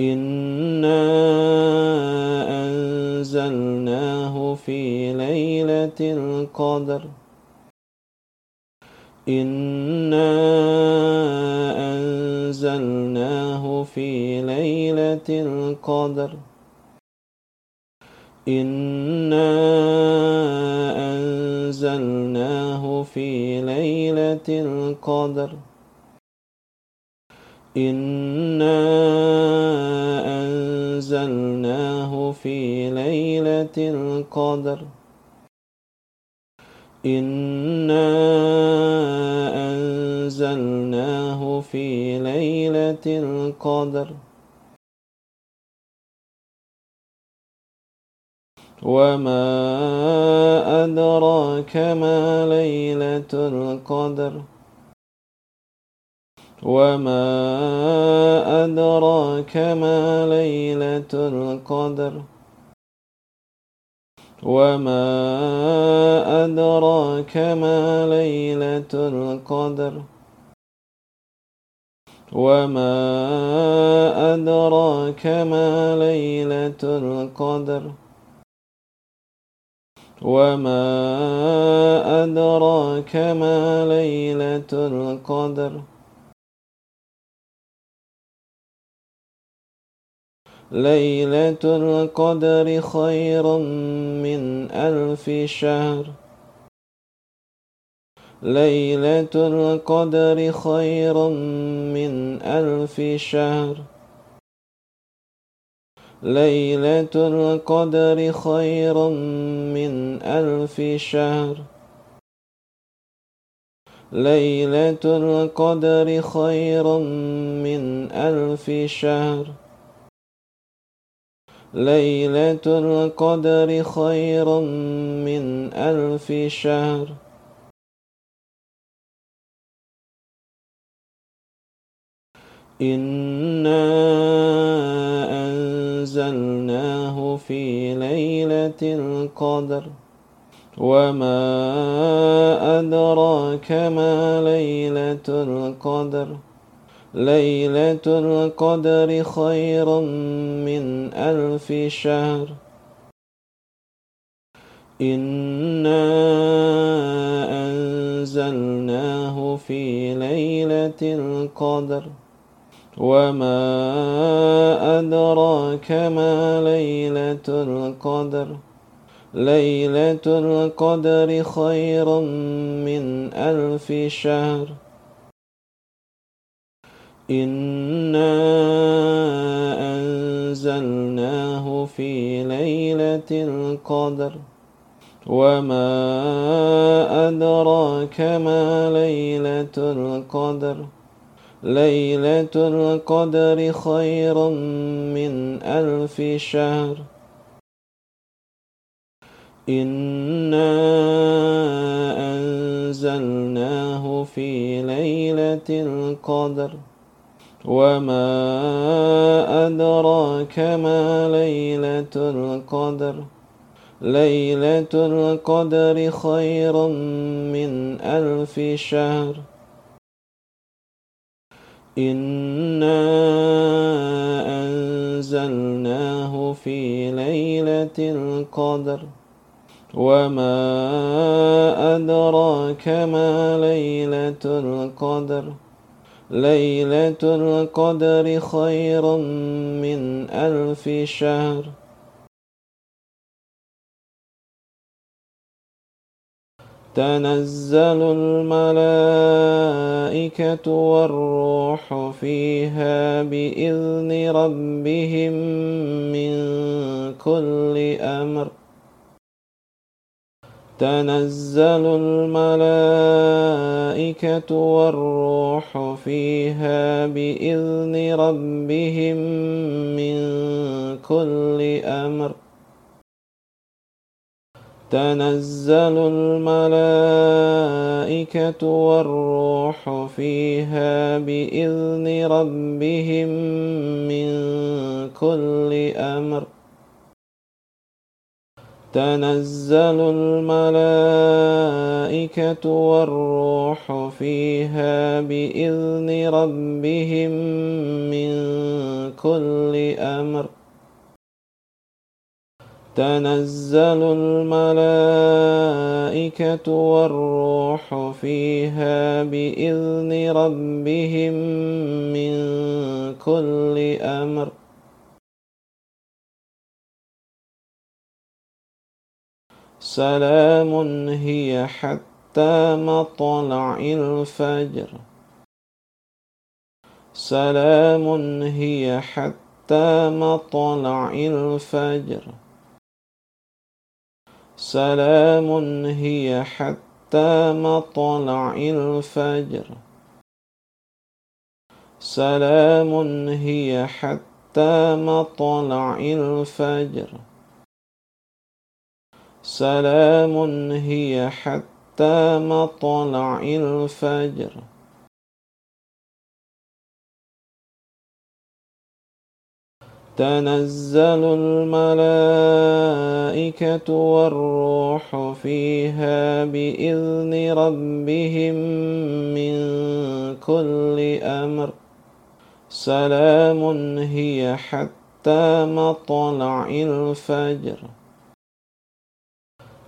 إنا أنزلناه في ليلة القدر إنا أنزلناه في ليلة القدر إنا أنزلناه في ليلة القدر إنا القدر. إنا أنزلناه في ليلة القدر. وما أدراك ما ليلة القدر. وما أدراك ما ليلة القدر. وما أدراك ما ليلة القدر وما أدراك ما ليلة القدر وما أدراك ما ليلة القدر ليلة القدر خير من ألف شهر. ليلة القدر خير من ألف شهر. ليلة القدر خير من ألف شهر. ليلة القدر خير من ألف شهر. ليلة القدر خير من ألف شهر. إنا أنزلناه في ليلة القدر. وما أدراك ما ليلة القدر. ليلة القدر خير من ألف شهر. إنا أنزلناه في ليلة القدر. وما أدراك ما ليلة القدر. ليلة القدر خير من ألف شهر. إنا أنزلناه في ليلة القدر وما أدراك ما ليلة القدر ليلة القدر خير من ألف شهر إنا أنزلناه في ليلة القدر وما أدراك ما ليلة القدر ليلة القدر خير من ألف شهر إنا أنزلناه في ليلة القدر وما أدراك ما ليلة القدر ليلة القدر خير من ألف شهر. تنزل الملائكة والروح فيها بإذن ربهم من كل أمر. تنزل الملائكة والروح فيها بإذن ربهم من كل أمر. تنزل الملائكة والروح فيها بإذن ربهم من كل أمر. تنزل الملائكة والروح فيها بإذن ربهم من كل أمر. تنزل الملائكة والروح فيها بإذن ربهم من كل أمر. سلام هي حتى مطلع الفجر. سلام هي حتى مطلع الفجر. سلام هي حتى مطلع الفجر. سلام هي حتى مطلع الفجر. سلام هي حتى مطلع الفجر. تنزل الملائكة والروح فيها بإذن ربهم من كل أمر. سلام هي حتى مطلع الفجر.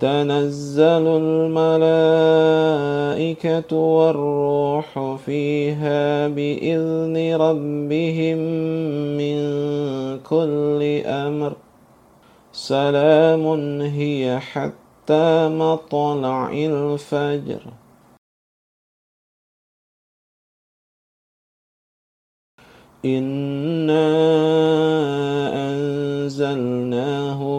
تنزل الملائكة والروح فيها بإذن ربهم من كل أمر. سلام هي حتى مطلع الفجر. إنا أنزلناه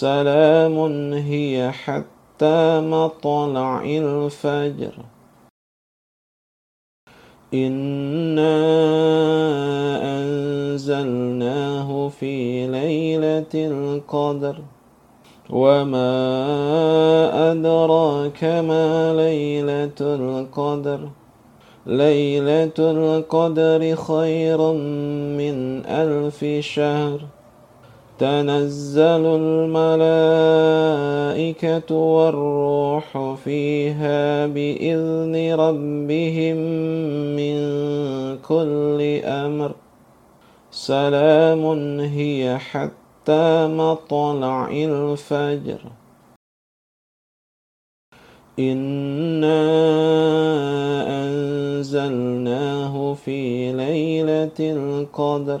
سلام هي حتى مطلع الفجر. إنا أنزلناه في ليلة القدر. وما أدراك ما ليلة القدر. ليلة القدر خير من ألف شهر. تنزل الملائكة والروح فيها بإذن ربهم من كل أمر. سلام هي حتى مطلع الفجر. إنا أنزلناه في ليلة القدر.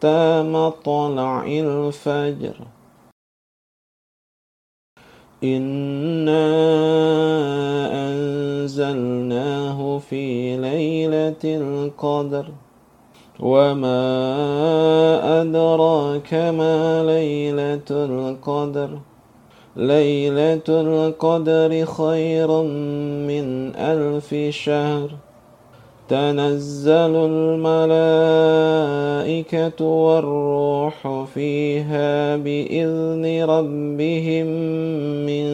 حتى مطلع الفجر. إنا أنزلناه في ليلة القدر. وما أدراك ما ليلة القدر. ليلة القدر خير من ألف شهر. تنزل الملائكة والروح فيها بإذن ربهم من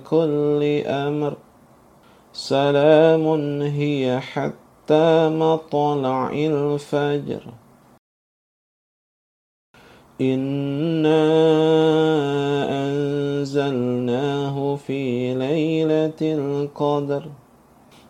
كل أمر. سلام هي حتى مطلع الفجر. إنا أنزلناه في ليلة القدر.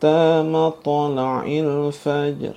حتى مطلع الفجر.